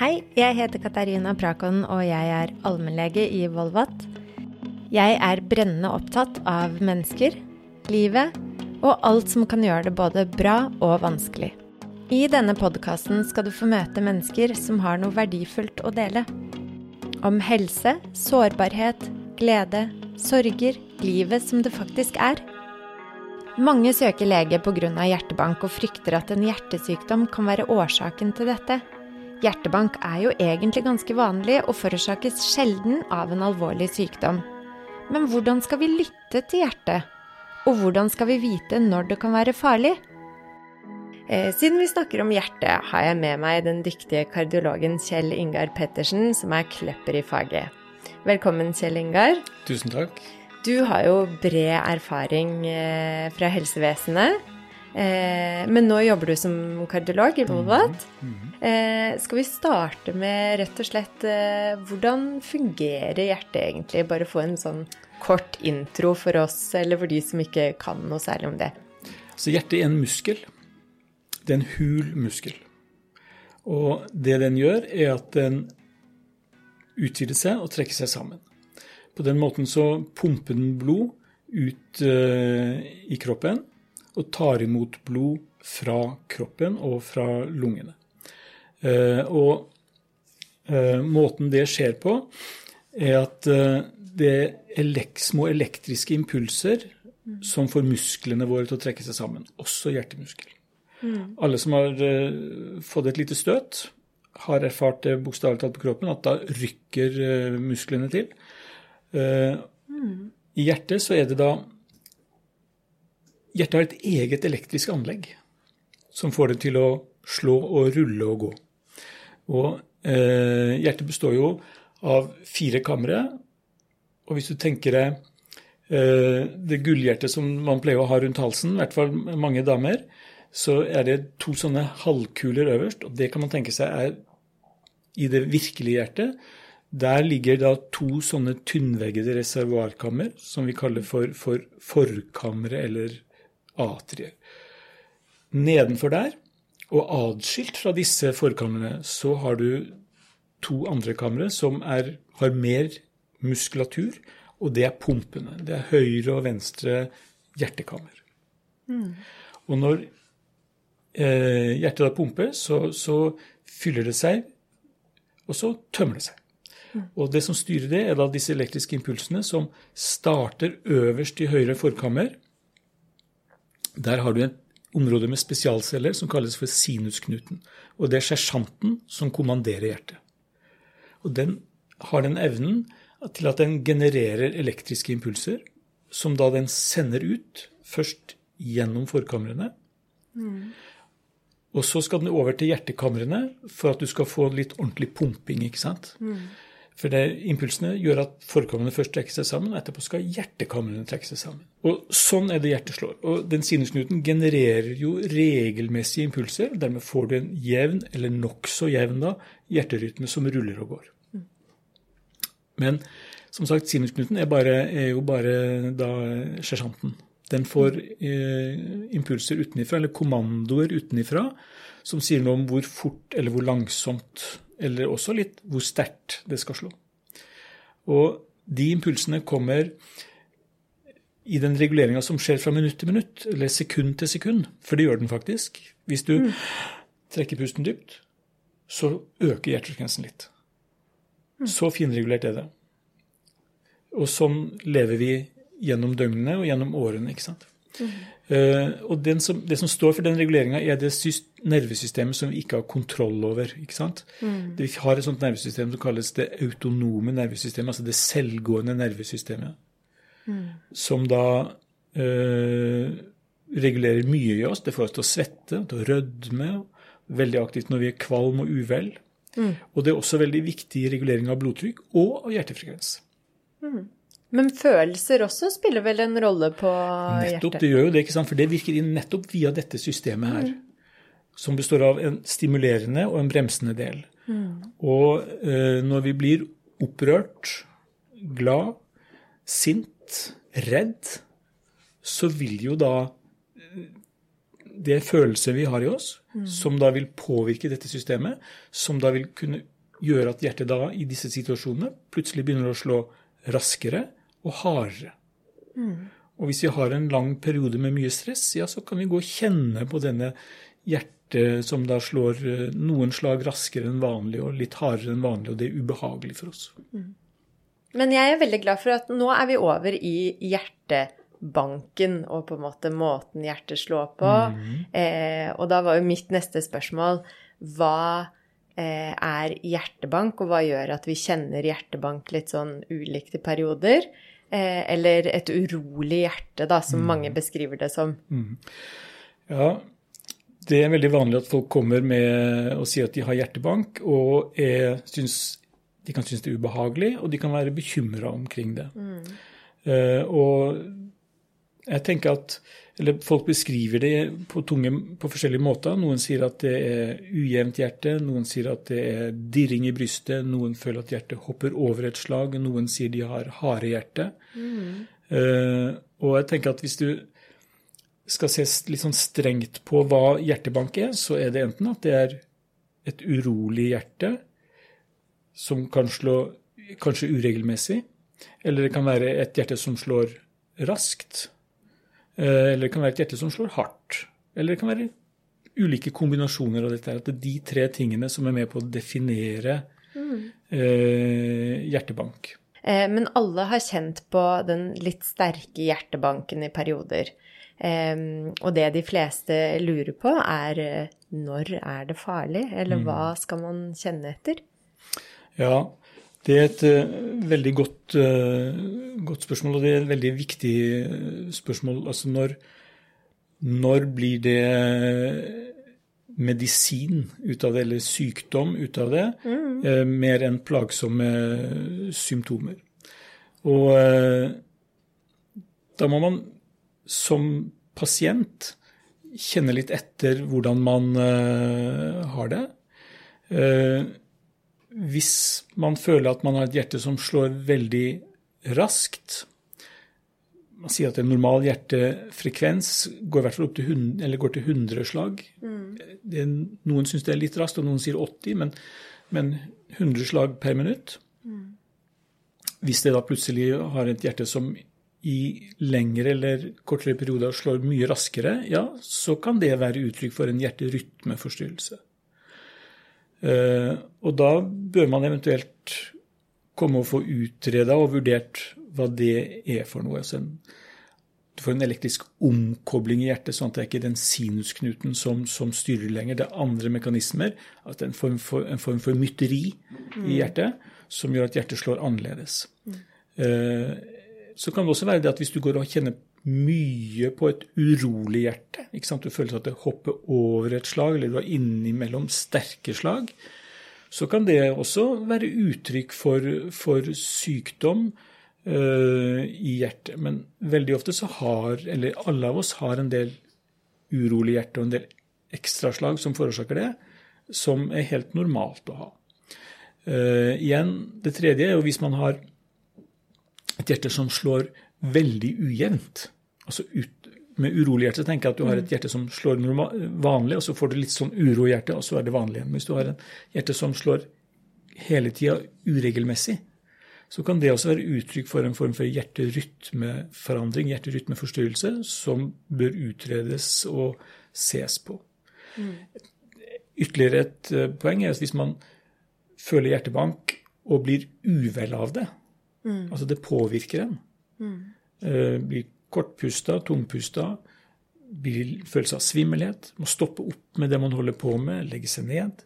Hei, jeg heter Katarina Prakon, og jeg er allmennlege i Volvat. Jeg er brennende opptatt av mennesker, livet og alt som kan gjøre det både bra og vanskelig. I denne podkasten skal du få møte mennesker som har noe verdifullt å dele. Om helse, sårbarhet, glede, sorger, livet som det faktisk er. Mange søker lege pga. hjertebank og frykter at en hjertesykdom kan være årsaken til dette. Hjertebank er jo egentlig ganske vanlig og forårsakes sjelden av en alvorlig sykdom. Men hvordan skal vi lytte til hjertet? Og hvordan skal vi vite når det kan være farlig? Eh, siden vi snakker om hjertet, har jeg med meg den dyktige kardiologen Kjell Ingar Pettersen, som er kløpper i faget. Velkommen, Kjell Ingar. Tusen takk. Du har jo bred erfaring eh, fra helsevesenet. Eh, men nå jobber du som kardiolog i Volvat. Mm -hmm. Skal vi starte med rett og slett hvordan fungerer hjertet egentlig? Bare få en sånn kort intro for oss, eller for de som ikke kan noe særlig om det. Så hjertet er en muskel. Det er en hul muskel. Og det den gjør, er at den utvider seg og trekker seg sammen. På den måten så pumper den blod ut uh, i kroppen og tar imot blod fra kroppen og fra lungene. Uh, og uh, måten det skjer på, er at det er små elektriske impulser som får musklene våre til å trekke seg sammen, også hjertemuskelen. Mm. Alle som har fått et lite støt, har erfart det bokstavelig talt på kroppen, at da rykker musklene til. Mm. I hjertet så er det da Hjertet har et eget elektrisk anlegg som får det til å slå og rulle og gå. Og eh, hjertet består jo av fire kamre. Og hvis du tenker deg eh, det gullhjertet som man pleier å ha rundt halsen, i hvert fall mange damer, så er det to sånne halvkuler øverst. Og det kan man tenke seg er i det virkelige hjertet. Der ligger da to sånne tynnveggede reservoarkammer, som vi kaller for, for forkamre eller atrier. Nedenfor der, og adskilt fra disse forkamrene, så har du to andre kamre som er, har mer muskulatur, og det er pumpene. Det er høyre og venstre hjertekammer. Mm. Og når eh, hjertet da pumper, så, så fyller det seg, og så tømmer det seg. Og det som styrer det, er da disse elektriske impulsene som starter øverst i høyre forkammer. Der har du et område med spesialceller som kalles for sinusknuten. Og det er sersjanten som kommanderer hjertet. Og den har den evnen til at den genererer elektriske impulser, som da den sender ut, først gjennom forkamrene. Mm. Og så skal den over til hjertekamrene for at du skal få litt ordentlig pumping. ikke sant? Mm. For det, impulsene gjør at forkamrene først trekker seg sammen, og etterpå skal hjertekamrene trekke seg sammen. Og Sånn er det hjertet slår. Og den sinusknuten genererer jo regelmessige impulser. og Dermed får du en jevn, eller nokså jevn, da, hjerterytme som ruller og går. Men som sagt, sinusknuten er, bare, er jo bare da sersjanten. Den får eh, impulser utenifra, eller kommandoer utenifra, som sier noe om hvor fort eller hvor langsomt eller også litt hvor sterkt det skal slå. Og de impulsene kommer i den reguleringa som skjer fra minutt til minutt, eller sekund til sekund. For det gjør den faktisk. Hvis du mm. trekker pusten dypt, så øker hjertefrekvensen litt. Mm. Så finregulert er det. Og sånn lever vi gjennom døgnene og gjennom årene. ikke sant? Mm. Uh, og som, det som står for den reguleringa, er det nervesystemet som vi ikke har kontroll over. ikke sant? Mm. Vi har et sånt nervesystem som kalles det autonome nervesystemet, altså det selvgående nervesystemet. Mm. Som da uh, regulerer mye i oss. Det får oss til å svette, til å rødme. Veldig aktivt når vi er kvalm og uvel. Mm. Og det er også veldig viktig i regulering av blodtrykk og av hjertefrekvens. Mm. Men følelser også spiller vel en rolle på hjertet? Nettopp, det gjør jo det, ikke sant? for det virker inn nettopp via dette systemet her. Mm. Som består av en stimulerende og en bremsende del. Mm. Og eh, når vi blir opprørt, glad, sint, redd, så vil jo da det er følelser vi har i oss, som da vil påvirke dette systemet, som da vil kunne gjøre at hjertet da i disse situasjonene plutselig begynner å slå raskere og hardere. Og hvis vi har en lang periode med mye stress, ja, så kan vi gå og kjenne på denne hjertet som da slår eh, noen slag raskere enn vanlig og litt hardere enn vanlig, og det er ubehagelig for oss. Men jeg er veldig glad for at nå er vi over i hjertebanken og på en måte måten hjertet slår på. Eh, og da var jo mitt neste spørsmål hva eh, er hjertebank, og hva gjør at vi kjenner hjertebank litt sånn ulikt i perioder? Eh, eller et urolig hjerte, da, som mange beskriver det som. Ja, det er veldig vanlig at folk kommer med og sier at de har hjertebank, og er, syns, de kan synes det er ubehagelig, og de kan være bekymra omkring det. Eh, og jeg tenker at eller Folk beskriver det på, tunge, på forskjellige måter. Noen sier at det er ujevnt hjerte, noen sier at det er dirring i brystet, noen føler at hjertet hopper over et slag, noen sier de har harde hjerte. Uh, og jeg tenker at hvis du skal se litt sånn strengt på hva hjertebank er, så er det enten at det er et urolig hjerte som kan slå kanskje uregelmessig, eller det kan være et hjerte som slår raskt, eller det kan være et hjerte som slår hardt, eller det kan være ulike kombinasjoner av dette. At det er de tre tingene som er med på å definere mm. hjertebank. Eh, men alle har kjent på den litt sterke hjertebanken i perioder. Eh, og det de fleste lurer på, er eh, når er det farlig, eller hva skal man kjenne etter? Ja, det er et eh, veldig godt, eh, godt spørsmål, og det er et veldig viktig eh, spørsmål. Altså når, når blir det medisin ut av det, eller sykdom ut av det, mm. mer enn plagsomme symptomer? Og da må man som pasient kjenne litt etter hvordan man har det. Hvis man føler at man har et hjerte som slår veldig raskt Man sier at en normal hjertefrekvens går i hvert fall opp til 100, eller går til 100 slag. Det er, noen syns det er litt raskt, og noen sier 80, men, men 100 slag per minutt. Hvis det da plutselig har et hjerte som i lengre eller kortere perioder slår mye raskere, ja, så kan det være uttrykk for en hjerterytmeforstyrrelse. Eh, og da bør man eventuelt komme og få utreda og vurdert hva det er for noe. Så en, du får en elektrisk omkobling i hjertet, sånn at det er ikke den sinusknuten som, som styrer lenger. Det er andre mekanismer, altså en form for, en form for mytteri i hjertet, som gjør at hjertet slår annerledes. Mm. så kan det også være det at hvis du går og kjenner mye på et urolig hjerte, du føler at det hopper over et slag, eller du er innimellom sterke slag, så kan det også være uttrykk for, for sykdom eh, i hjertet. Men veldig ofte så har, eller alle av oss har en del urolig hjerte og en del ekstraslag som forårsaker det, som er helt normalt å ha. Uh, igjen, det tredje er jo hvis man har et hjerte som slår veldig ujevnt. Altså ut, med urolig hjerte tenker jeg at du har et hjerte som slår vanlig, og så får du litt sånn uro i hjertet, og så er det vanlig igjen. Hvis du har et hjerte som slår hele tida uregelmessig, så kan det også være uttrykk for en form for hjerterytmeforandring, hjerterytmeforstyrrelse, som bør utredes og ses på. Ytterligere et eh, poeng er at hvis man føler hjertebank og blir uvel av det, altså det påvirker en, mm. blir kortpusta, tungpusta, følelse av svimmelhet, må stoppe opp med det man holder på med, legge seg ned,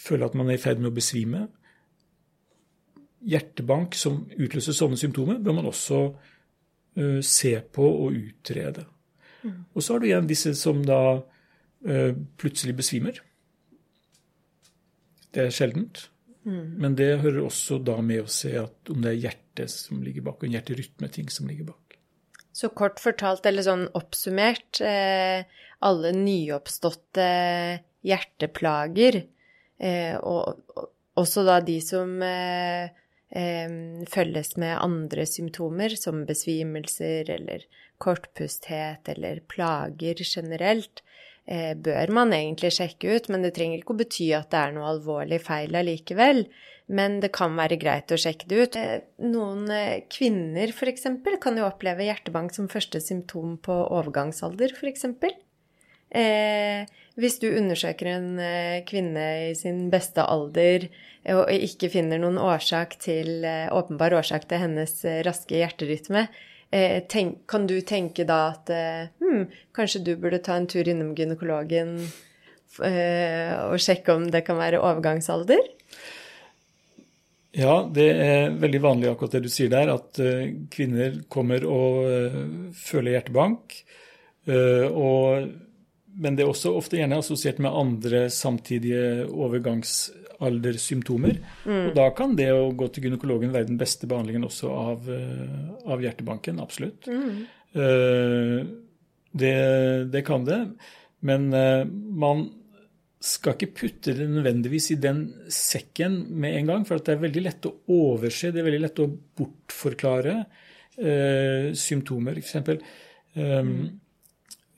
føle at man er i ferd med å besvime. Hjertebank som utløser sånne symptomer, bør man også uh, se på og utrede. Og så har du igjen disse som da uh, plutselig besvimer. Det er sjeldent. Men det hører også da med å se at om det er hjertet som ligger bak, og en hjerterytmeting som ligger bak. Så kort fortalt, eller sånn oppsummert, eh, alle nyoppståtte hjerteplager, eh, og, og også da de som eh, følges med andre symptomer, som besvimelser eller kortpusthet eller plager generelt, bør man egentlig sjekke ut. Men det trenger ikke å bety at det er noe alvorlig feil allikevel. Men det kan være greit å sjekke det ut. Eh, noen eh, kvinner f.eks. kan jo oppleve hjertebank som første symptom på overgangsalder, f.eks. Eh, hvis du undersøker en eh, kvinne i sin beste alder og ikke finner noen årsak til, åpenbar årsak til hennes raske hjerterytme, tenk, kan du tenke da at hm, kanskje du burde ta en tur innom gynekologen eh, og sjekke om det kan være overgangsalder? Ja, det er veldig vanlig akkurat det du sier der, at uh, kvinner kommer og uh, føler hjertebank. Uh, og, men det er også ofte gjerne assosiert med andre samtidige overgangsaldersymptomer. Mm. Og da kan det å gå til gynekologen være den beste behandlingen også av, av hjertebanken. Absolutt. Mm. Det, det, kan det. Men man skal ikke putte det nødvendigvis i den sekken med en gang, for det er veldig lett å overse, det er veldig lett å bortforklare eh, symptomer. F.eks. Um, mm.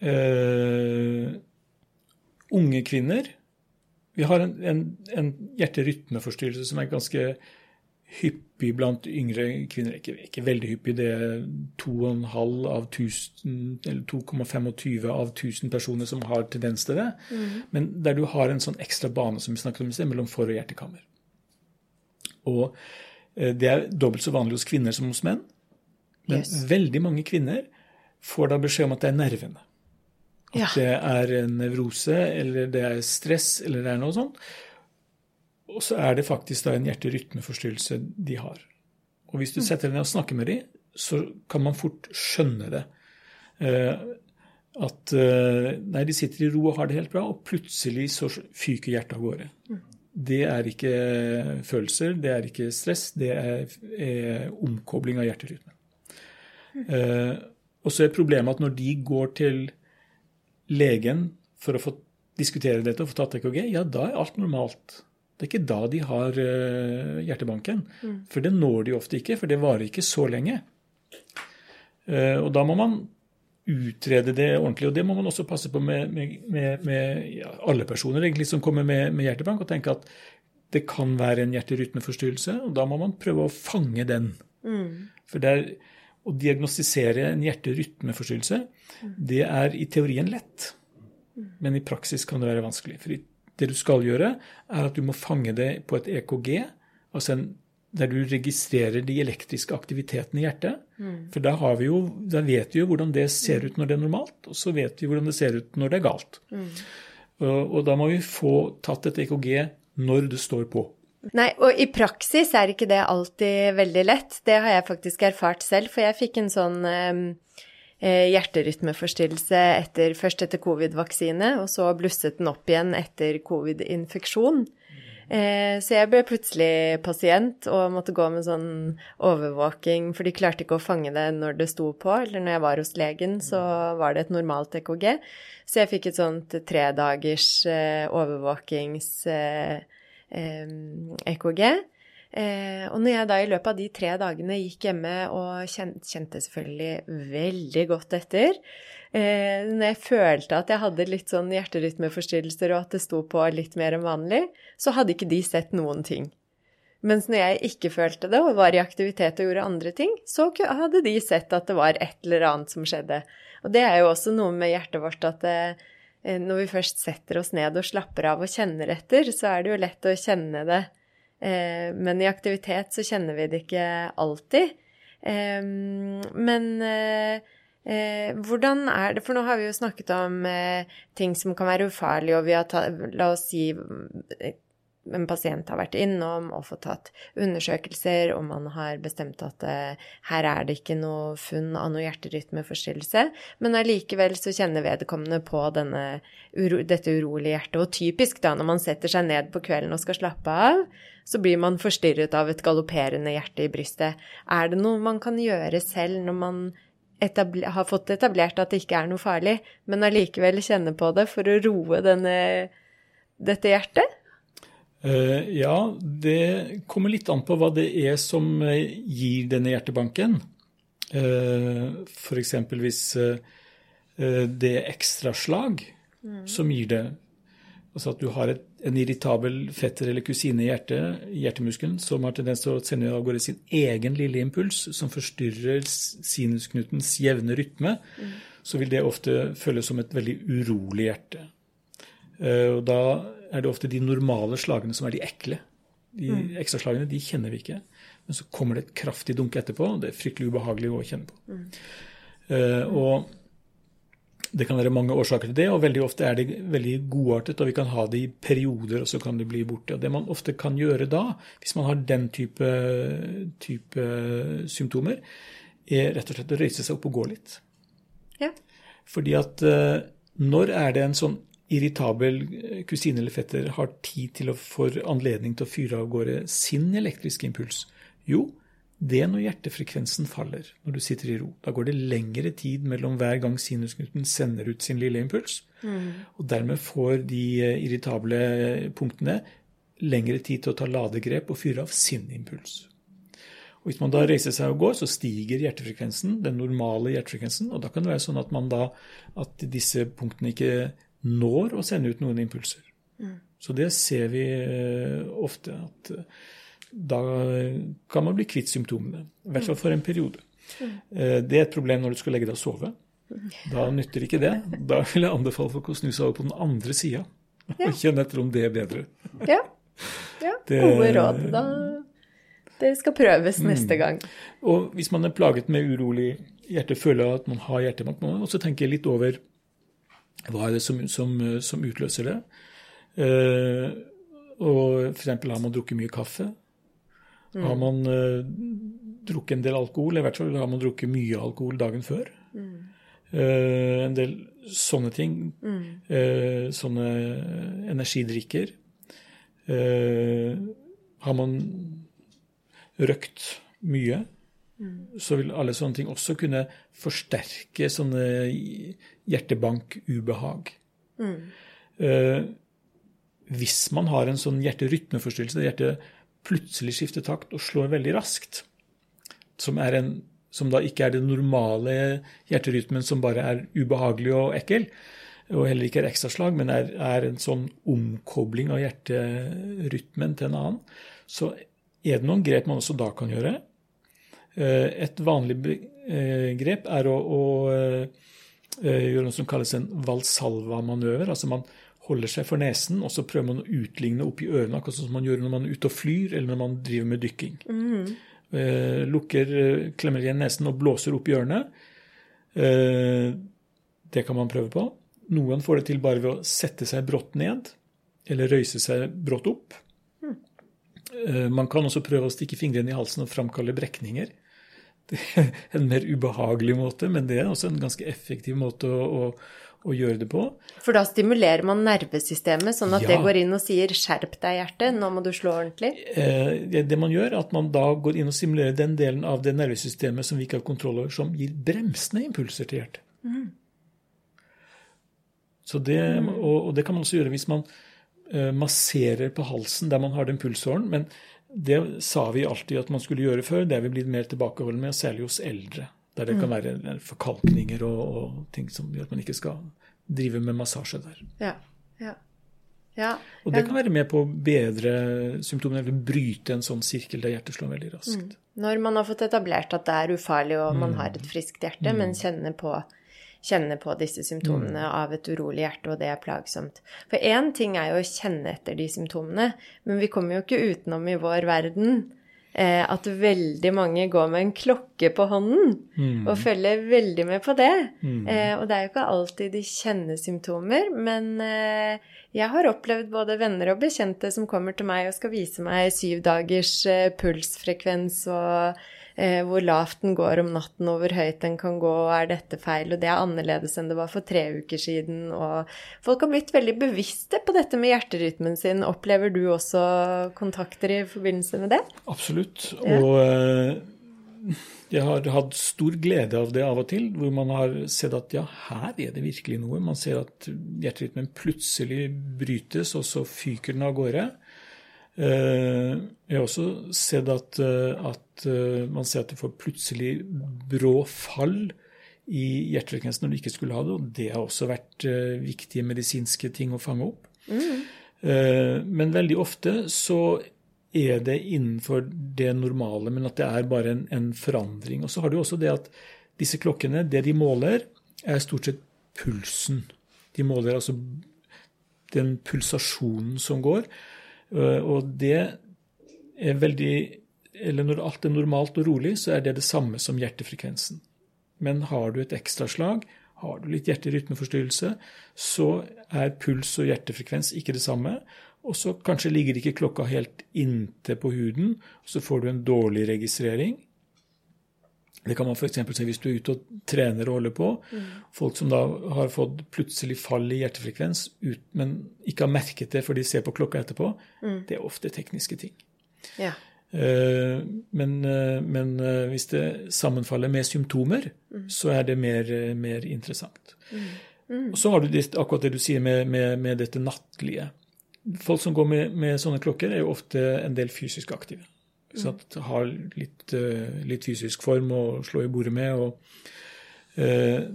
uh, unge kvinner Vi har en, en, en hjerterytmeforstyrrelse som er ganske hyppig blant yngre kvinner. Ikke, ikke veldig hyppig, det er 2,5 av 1000, eller 2,25 av 1000 personer som har tendens til det. Mm. Men der du har en sånn ekstra bane som vi snakket om i sted, mellom for- og hjertekammer. Og eh, det er dobbelt så vanlig hos kvinner som hos menn. Men yes. veldig mange kvinner får da beskjed om at det er nervene. At ja. det er nevrose, eller det er stress, eller det er noe sånt. Og så er det faktisk da en hjerterytmeforstyrrelse de har. Og hvis du mm. setter deg ned og snakker med dem, så kan man fort skjønne det. Uh, at uh, nei, de sitter i ro og har det helt bra, og plutselig så fyker hjertet av gårde. Mm. Det er ikke følelser, det er ikke stress, det er, er omkobling av hjerterytmen. Uh, og så er problemet at når de går til legen for å få diskutere dette og få tatt EKG, ja, da er alt normalt. Det er ikke da de har uh, hjertebanken. Mm. For det når de ofte ikke, for det varer ikke så lenge. Uh, og da må man utrede det ordentlig. Og det må man også passe på med, med, med, med ja, alle personer egentlig som kommer med, hjertebank, og tenke at det kan være en hjerterytmeforstyrrelse, og da må man prøve å fange den. Mm. For det er, å diagnostisere en hjerterytmeforstyrrelse, mm. det er i teorien lett, mm. men i praksis kan det være vanskelig. For i det du skal gjøre, er at du må fange det på et EKG, altså en, der du registrerer de elektriske aktivitetene i hjertet. Mm. For da, jo, da, vet vi jo hvordan det ser ut når det er normalt, og så vet vi hvordan det ser ut når det er galt. Mm. Og, og, da må vi få tatt et EKG når det står på. Nei, og i praksis er ikke det alltid veldig lett. Det har jeg faktisk erfart selv, for jeg fikk en sånn eh, Eh, hjerterytmeforstyrrelse etter, først etter covid-vaksine, og så blusset den opp igjen etter covid-infeksjon. Eh, så jeg ble plutselig pasient og måtte gå med sånn overvåking, for de klarte ikke å fange det når det sto på. Eller når jeg var hos legen, så var det et normalt EKG. Så jeg fikk et sånt tredagers eh, overvåkings-EKG. Eh, og når jeg da i løpet av de tre dagene gikk hjemme og kjente, selvfølgelig veldig godt etter eh, Når jeg følte at jeg hadde litt sånn hjerterytmeforstyrrelser og at det sto på litt mer enn vanlig, så hadde ikke de sett noen ting. Mens når jeg ikke følte det og var i aktivitet og gjorde andre ting, så hadde de sett at det var et eller annet som skjedde. Og det er jo også noe med hjertet vårt at eh, når vi først setter oss ned og slapper av og kjenner etter, så er det jo lett å kjenne det men i aktivitet så kjenner vi det ikke alltid. Men eh, hvordan er det For nå har vi jo snakket om eh, ting som kan være ufarlige, og vi har La oss si en pasient har vært innom og fått tatt undersøkelser, og man har bestemt at uh, her er det ikke noe funn av noe hjerterytmeforstyrrelse, men allikevel så kjenner vedkommende på denne, uro, dette urolige hjertet. Og typisk da, når man setter seg ned på kvelden og skal slappe av, så blir man forstyrret av et galopperende hjerte i brystet. Er det noe man kan gjøre selv når man har fått etablert at det ikke er noe farlig, men allikevel kjenne på det for å roe denne, dette hjertet? Uh, ja, det kommer litt an på hva det er som gir denne hjertebanken. Uh, F.eks. hvis det er ekstraslag mm. som gir det. Altså at du har et, en irritabel fetter eller kusine i hjertet, hjertemuskelen som har tendens til å sende av gårde sin egen lille impuls, som forstyrrer sinusknutens jevne rytme, mm. så vil det ofte føles som et veldig urolig hjerte. Og da er det ofte de normale slagene som er de ekle. De mm. ekstraslagene de kjenner vi ikke. Men så kommer det et kraftig dunk etterpå. og Det er fryktelig ubehagelig å kjenne på. Mm. Uh, og det kan være mange årsaker til det, og veldig ofte er det veldig godartet, og vi kan ha det i perioder, og så kan det bli borte. Og Det man ofte kan gjøre da, hvis man har den type, type symptomer, er rett og slett å røyse seg opp og gå litt. Ja. Fordi at uh, når er det en sånn irritabel kusine eller fetter har tid til å få anledning til å fyre av gårde sin elektriske impuls? Jo, det er når hjertefrekvensen faller, når du sitter i ro. Da går det lengre tid mellom hver gang sinusknuten sender ut sin lille impuls. Mm. Og dermed får de eh, irritable punktene lengre tid til å ta ladegrep og fyre av sin impuls. Og Hvis man da reiser seg og går, så stiger hjertefrekvensen, den normale hjertefrekvensen. Og da kan det være sånn at, man da, at disse punktene ikke når å sende ut noen impulser. Mm. Så det ser vi eh, ofte, at eh, da kan man bli kvitt symptomene. I hvert fall for en periode. Mm. Eh, det er et problem når du skal legge deg og sove. Da nytter ikke det. Da vil jeg anbefale folk å snu seg over på den andre sida og kjenne etter om det er bedre. Ja. ja. Gode råd. Da det skal prøves mm. neste gang. Og hvis man er plaget med urolig hjerte, føler at man har hjertebank, må man også tenke litt over hva er det som, som, som utløser det? Eh, og f.eks. har man drukket mye kaffe? Mm. Har man eh, drukket en del alkohol? I hvert fall har man drukket mye alkohol dagen før. Mm. Eh, en del sånne ting. Mm. sånne energidrikker. har man røkt mye? Så vil alle sånne ting også kunne forsterke sånne hjertebankubehag. Mm. Eh, hvis man har en sånn hjerterytmeforstyrrelse, der hjertet plutselig skifter takt og slår veldig raskt, som, en, som, da ikke er den normale hjerterytmen som bare er ubehagelig og ekkel, og heller ikke er ekstraslag, men er, er en sånn omkobling av hjerterytmen til en annen, så er det noen grep man også da kan gjøre. Eh, et vanlig eh, grep er å, å eh, gjøre noe som kalles en valsalva-manøver. Altså man holder seg for nesen, og så prøver man å utligne oppi ørene, akkurat som man gjør når man er ute og flyr, eller når man driver med dykking. Mm. lukker, klemmer igjen nesen og blåser opp i ørene. det kan man prøve på. Noen får det til bare ved å sette seg brått ned, eller røyse seg brått opp. Mm. Man kan også prøve å stikke fingrene i halsen og framkalle brekninger. En mer ubehagelig måte, men det er også en ganske effektiv måte å, å, å gjøre det på. For da stimulerer man nervesystemet, sånn at ja. det går inn og sier 'skjerp deg, hjerte, nå må du slå ordentlig'? Eh, det man gjør, er at man da går inn og stimulerer den delen av det nervesystemet som vi ikke har kontroll over, som gir bremsende impulser til hjertet. Mm. Det, og, og, det kan man også gjøre hvis man uh, masserer på halsen der man har den pulsåren. men det sa vi alltid at man skulle gjøre før. Det er vi blitt mer tilbakeholdne med, særlig hos eldre. Der det kan mm. være forkalkninger og, og, ting som gjør at man ikke skal drive med massasje der. Ja, ja. Ja, og det kan være med på å bedre symptomene, eller bryte en sånn sirkel der hjertet slår veldig raskt. Mm. Når man har fått etablert at det er ufarlig og man mm. har et friskt hjerte, mm. men kjenner på kjenne på disse symptomene mm. av et urolig hjerte, og det er plagsomt. For én ting er jo å kjenne etter de symptomene, men vi kommer jo ikke utenom i vår verden eh, at veldig mange går med en klokke på hånden mm. og følger veldig med på det. Mm. Eh, og det er jo ikke alltid de kjenner symptomer, men eh, jeg har opplevd både venner og bekjente som kommer til meg og skal vise meg syv dagers eh, pulsfrekvens og hvor lavt den går om natten, og hvor høyt den kan gå, og er dette feil? Og det er annerledes enn det var for tre uker siden. Og folk har blitt veldig bevisste på dette med hjerterytmen sin. Opplever du også kontakter i forbindelse med det? Absolutt. Og eh, jeg har hatt stor glede av det av og til, hvor man har sett at ja, her er det virkelig noe. Man ser at hjerterytmen plutselig brytes, og så fyker den av gårde. Eh, jeg har også sett at, eh, at eh, man ser at det får plutselig brå fall i hjertefrekvensen når du ikke skulle ha det, og det har også vært viktige medisinske ting å fange opp. Mm. Men veldig ofte så er det innenfor det normale, men at det er bare en, en forandring. Og så har du også det at disse klokkene, det de måler, er stort sett pulsen. De måler altså den pulsasjonen som går. Eh, og det er veldig Eller når alt er normalt og rolig, så er det det samme som hjertefrekvensen. Men har du et ekstraslag, har du litt hjerterytmeforstyrrelse, så er puls og hjertefrekvens ikke det samme. Og så kanskje ligger ikke klokka helt inntil på huden, og så får du en dårlig registrering. Det kan man f.eks. se hvis du er ute og trener og holder på. Mm. Folk som da har fått plutselig fall i hjertefrekvens, ut, men ikke har merket det for de ser på klokka etterpå. Mm. Det er ofte tekniske ting. Ja. Uh, men, uh, men uh, hvis det sammenfaller med symptomer, mm. så er det mer, mer interessant. Mm. Mm. Og så har du det, akkurat det du sier med, med, med dette nattlige. Folk som går med, med sånne klokker, er jo ofte en del fysisk aktive. At har litt, eh, litt, fysisk form å slå i bordet med. Og, eh,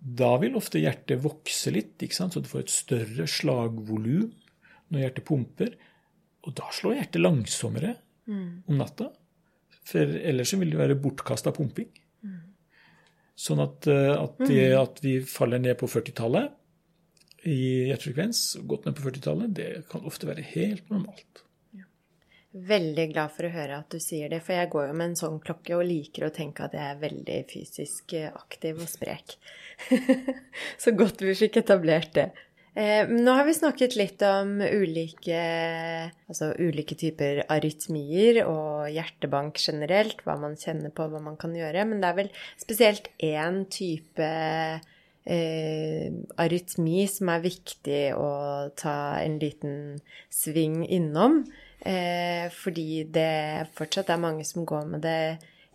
da vil ofte hjertet vokse litt, så du får et større slagvolum når hjertet pumper. Og da slår hjertet langsommere mm. om natta. For ellers vil det være bortkasta pumping. Mm. Sånn at, eh, at, det mm. at vi faller ned på 40-tallet i hjertefrekvens, gått ned på 40-tallet, det kan ofte være helt normalt. Veldig glad for å høre at du sier det, for jeg går jo med en sånn klokke og liker å tenke at jeg er veldig fysisk eh, aktiv og sprek. Så godt vi fikk etablert det. Eh, nå har vi snakket litt om ulike, altså ulike typer arytmier og hjertebank generelt, hva man kjenner på, hva man kan gjøre, men det er vel spesielt én type eh, arytmi som er viktig å ta en liten sving innom. Eh, fordi det fortsatt er mange som går med det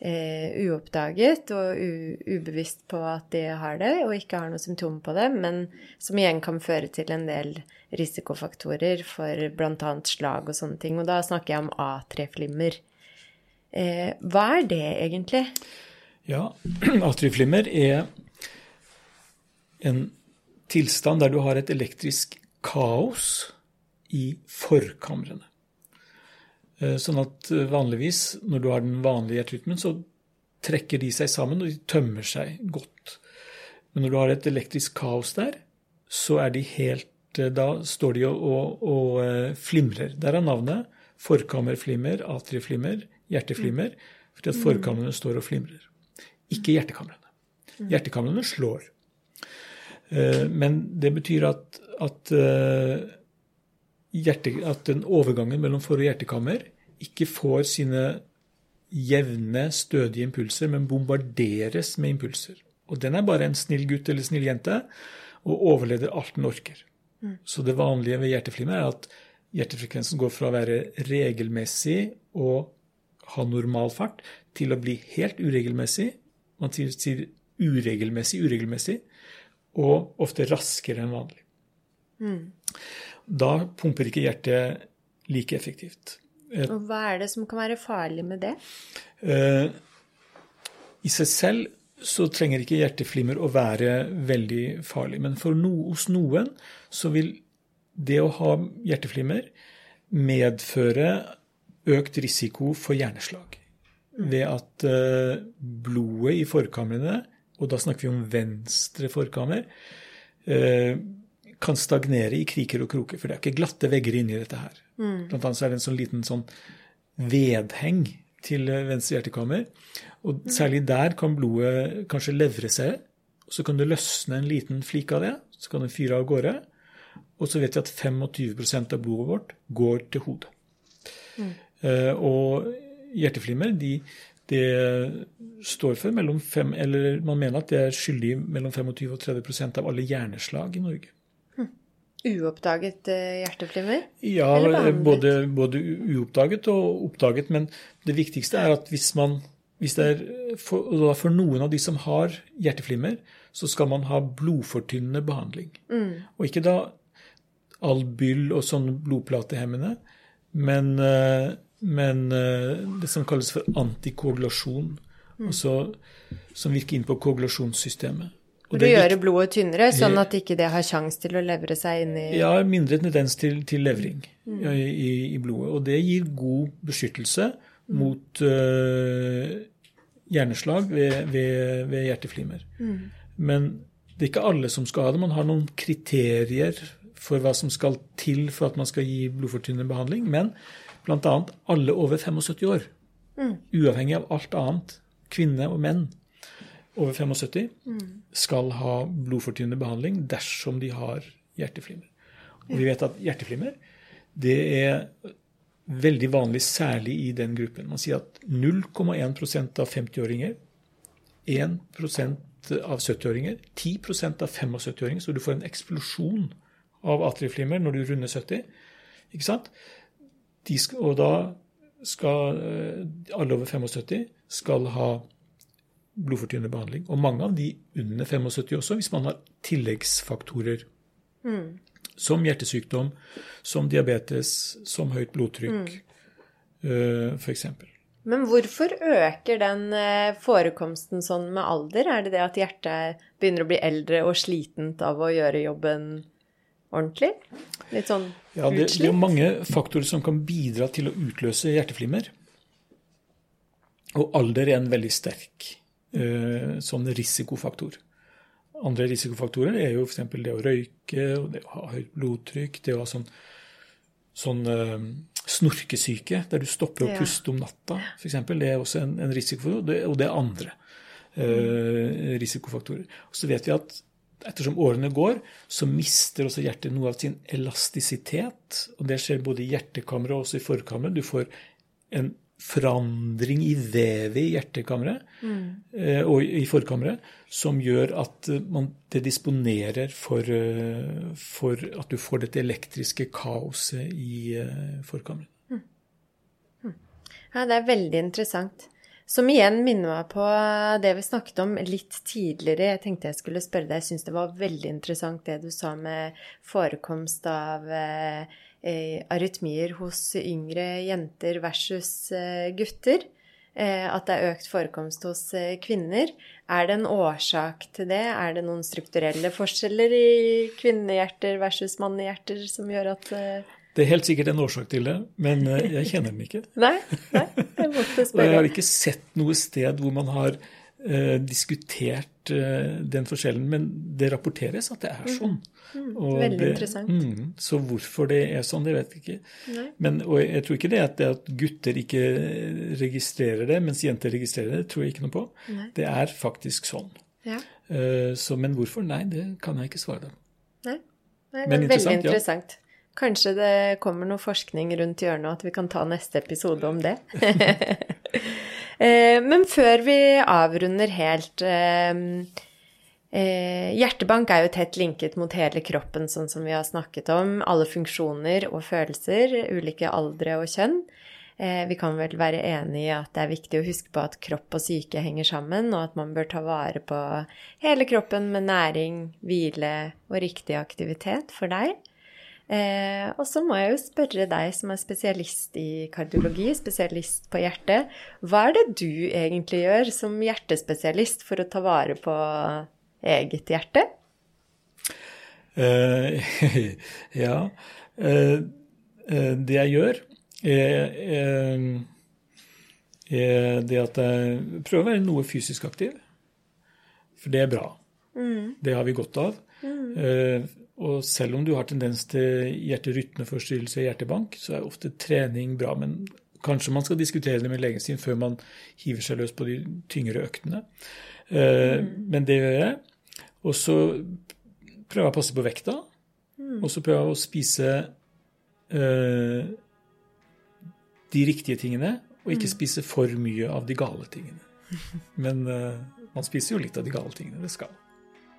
eh, uoppdaget og ubevisst på at de har det, og ikke har noe symptom på det, men som igjen kan føre til en del risikofaktorer for bl.a. slag og sånne ting. Og da snakker jeg om A3-flimmer. Eh, hva er det egentlig? Ja, A3-flimmer er en tilstand der du har et elektrisk kaos i forkamrene. Eh, sånn at eh, vanligvis, når du har den vanlige hjerterytmen, så trekker de seg sammen, og de tømmer seg godt. Men når du har et elektrisk kaos der, så er de helt eh, Da står de og, og, og flimrer. Der er navnet. Forkammerflimmer, atrieflimmer, hjerteflimmer. Fordi at forkamrene står og flimrer. Ikke hjertekamrene. Hjertekamrene slår. Men det betyr at, at hjerte, at den overgangen mellom for- og hjertekammer ikke får sine jevne, stødige impulser, men bombarderes med impulser. Og den er bare en snill gutt eller snill jente og overleder alt den orker. Mm. Så det vanlige ved hjerteflimmer er at hjertefrekvensen går fra å være regelmessig og ha normal fart til å bli helt uregelmessig. Man sier uregelmessig, uregelmessig, og ofte raskere enn vanlig. Mm da pumper ikke hjertet like effektivt. Og Hva er det som kan være farlig med det? Uh, I seg selv så trenger ikke hjerteflimmer å være veldig farlig. Men for no, hos noen så vil det å ha hjerteflimmer medføre økt risiko for hjerneslag. Mm. Ved at uh, blodet i forkamrene, og da snakker vi om venstre forkammer, kan stagnere i kriker og kroker. For det er ikke glatte vegger inni dette her. Mm. Blant annet så er det en sånn liten sånn vedheng til venstre hjertekammer. Og mm. særlig der kan blodet kanskje levre seg. Og så kan det løsne en liten flik av det. Så kan det fyre av gårde. Og så vet vi at 25% av blodet vårt går til hodet. Mm. Uh, og hjerteflimmer de, det står for mellom fem, eller man mener at det er skyldig mellom 25 og 30% av alle hjerneslag i Norge. Uoppdaget eh, hjerteflimmer? Ja, både, både, uoppdaget og oppdaget. Men det viktigste er at hvis man hvis det er for, for, noen av de som har hjerteflimmer, så skal man ha blodfortynnende behandling. Mm. Og ikke da Albyl og sånne blodplatehemmende, Men, eh, men eh, det som kalles for antikoagulasjon, altså, som virker inn på koagulasjonssystemet. Gjøre blodet tynnere, sånn at ikke det har sjanse til å levre seg inn i Ja, mindre tendens til, til levring mm. i, i blodet. Og det gir god beskyttelse mot uh, hjerneslag ved, ved, ved hjerteflimmer. Men det er ikke alle som skal ha det. Man har noen kriterier for hva som skal til for at man skal gi blodfortynnende behandling. Men bl.a. alle over 75 år, uavhengig av alt annet, kvinner og menn over 75, skal ha blodfortynnende behandling dersom de har hjerteflimmer. Og vi vet at hjerteflimmer det er veldig vanlig, særlig i den gruppen. Man sier at 0,1 av 50-åringer, 1 av 70-åringer, 10% av 75-åringer, så du får en eksplosjon av atrieflimmer når du runder 70. Ikke sant? Skal, og da skal eh, alle over 75 skal ha blodfortynnende behandling. Og mange av de under 75 også, hvis man har tilleggsfaktorer. Som hjertesykdom, som diabetes, som høyt blodtrykk, mm. f.eks. Men hvorfor øker den eh, forekomsten sånn med alder? Er det det at hjertet begynner å bli eldre og slitent av å gjøre jobben ordentlig? Litt sånn Ja, det, det er mange faktorer som kan bidra til å utløse hjerteflimmer. Og alder er en veldig sterk eh, sånn risikofaktor. Andre risikofaktorer er jo f.eks. det å røyke, det å ha høyt blodtrykk, det å ha sånn, sånn eh, snorkesyke, der du stopper å puste om natta, f.eks. Det er også en, en risikofaktor, og det, og det er andre eh, risikofaktorer. Og så vet vi at ettersom årene går, så mister også hjertet noe av sin elastisitet. Og det skjer både i hjertekammeret og også i forkammeret. Du får en forandring i vevet i hjertekammeret mm. og i forkammeret som gjør at eh, man, det disponerer for, eh, for at du får dette elektriske kaoset i eh, forkammeret. Ja, det er veldig interessant. Som igjen minner meg på det vi snakket om litt tidligere. Jeg tenkte jeg skulle spørre deg, jeg syns det var veldig interessant det du sa med forekomst av eh, eh, arytmier hos yngre jenter versus eh, gutter. Eh, at det er økt forekomst hos eh, kvinner. Er det en årsak til det? Er det noen strukturelle forskjeller i kvinnehjerter versus mannehjerter som gjør at eh, Det er helt sikkert en årsak til det, men eh, jeg kjenner den ikke. Nei, nei, jeg måtte Og jeg har ikke sett noe sted hvor man har eh, diskutert eh, den forskjellen, men det rapporteres at det er sånn. Og veldig det, interessant. Mm, så hvorfor det er sånn, det vet jeg ikke. Men, og jeg tror ikke det at, det at gutter ikke registrerer det, mens jenter registrerer det, tror jeg ikke noe på. Nei. Det er faktisk sånn. Ja. Eh, så, men hvorfor? Nei, det kan jeg ikke svare deg. Nei, Nei det er er veldig interessant, ja. Kanskje det kommer noe forskning rundt hjørnet, og at vi kan ta neste episode om det. Eh, Men før vi avrunder helt eh, eh, Hjertebank er jo tett linket mot hele kroppen, sånn som vi har snakket om. Alle funksjoner og følelser, ulike aldre og kjønn. Vi kan vel være enig i at det er viktig å huske på at kropp og syke henger sammen, og at man bør ta vare på hele kroppen med næring, hvile og riktig aktivitet for deg. Eh, og så må jeg jo spørre deg som er spesialist i kardiologi, spesialist på hjertet, hva er det du egentlig gjør som hjertespesialist for å ta vare på eget hjerte? Eh, ja. Eh, eh, det jeg gjør, er, er, er det at jeg prøver å være noe fysisk aktiv. For det er bra. Det har vi godt av. Eh, og selv om du har tendens til hjerterytmeforstyrrelse og hjertebank, så er ofte trening bra. Men kanskje man skal diskutere det med legen sin før man hiver seg løs på de tyngre øktene. Eh, Men det gjør jeg. Og så prøver jeg å passe på vekta. Og så prøver jeg å spise eh, de riktige tingene, og ikke spise for mye av de gale tingene. Men eh, man spiser jo litt av de gale tingene. Det skal.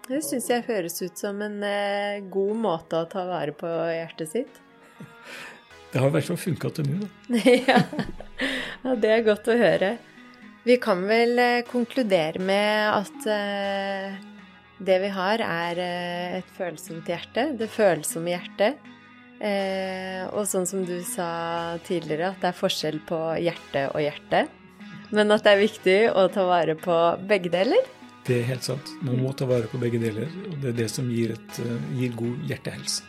Det syns jeg høres ut som en eh, god måte å ta vare på hjertet sitt. Det har i hvert fall funka til nå. da. ja. ja, det er godt å høre. Vi kan vel eh, konkludere med at eh, det vi har, er et følsomt hjerte. Det følsomme hjertet. Eh, og sånn som du sa tidligere, at det er forskjell på hjerte og hjerte. Men at det er viktig å ta vare på begge deler. Det er helt sant. Man må ta vare på begge deler. Og det er det som gir, et, eh, gir god hjertehelse.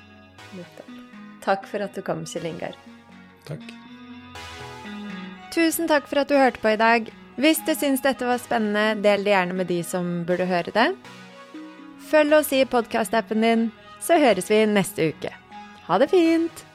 Takk for at du kom, Kjell Ingar. Takk. Tusen takk for at du hørte på i dag. Hvis du syns dette var spennende, del det gjerne med de som burde høre det. Følg oss i podkastappen din, så høres vi neste uke. Ha det fint!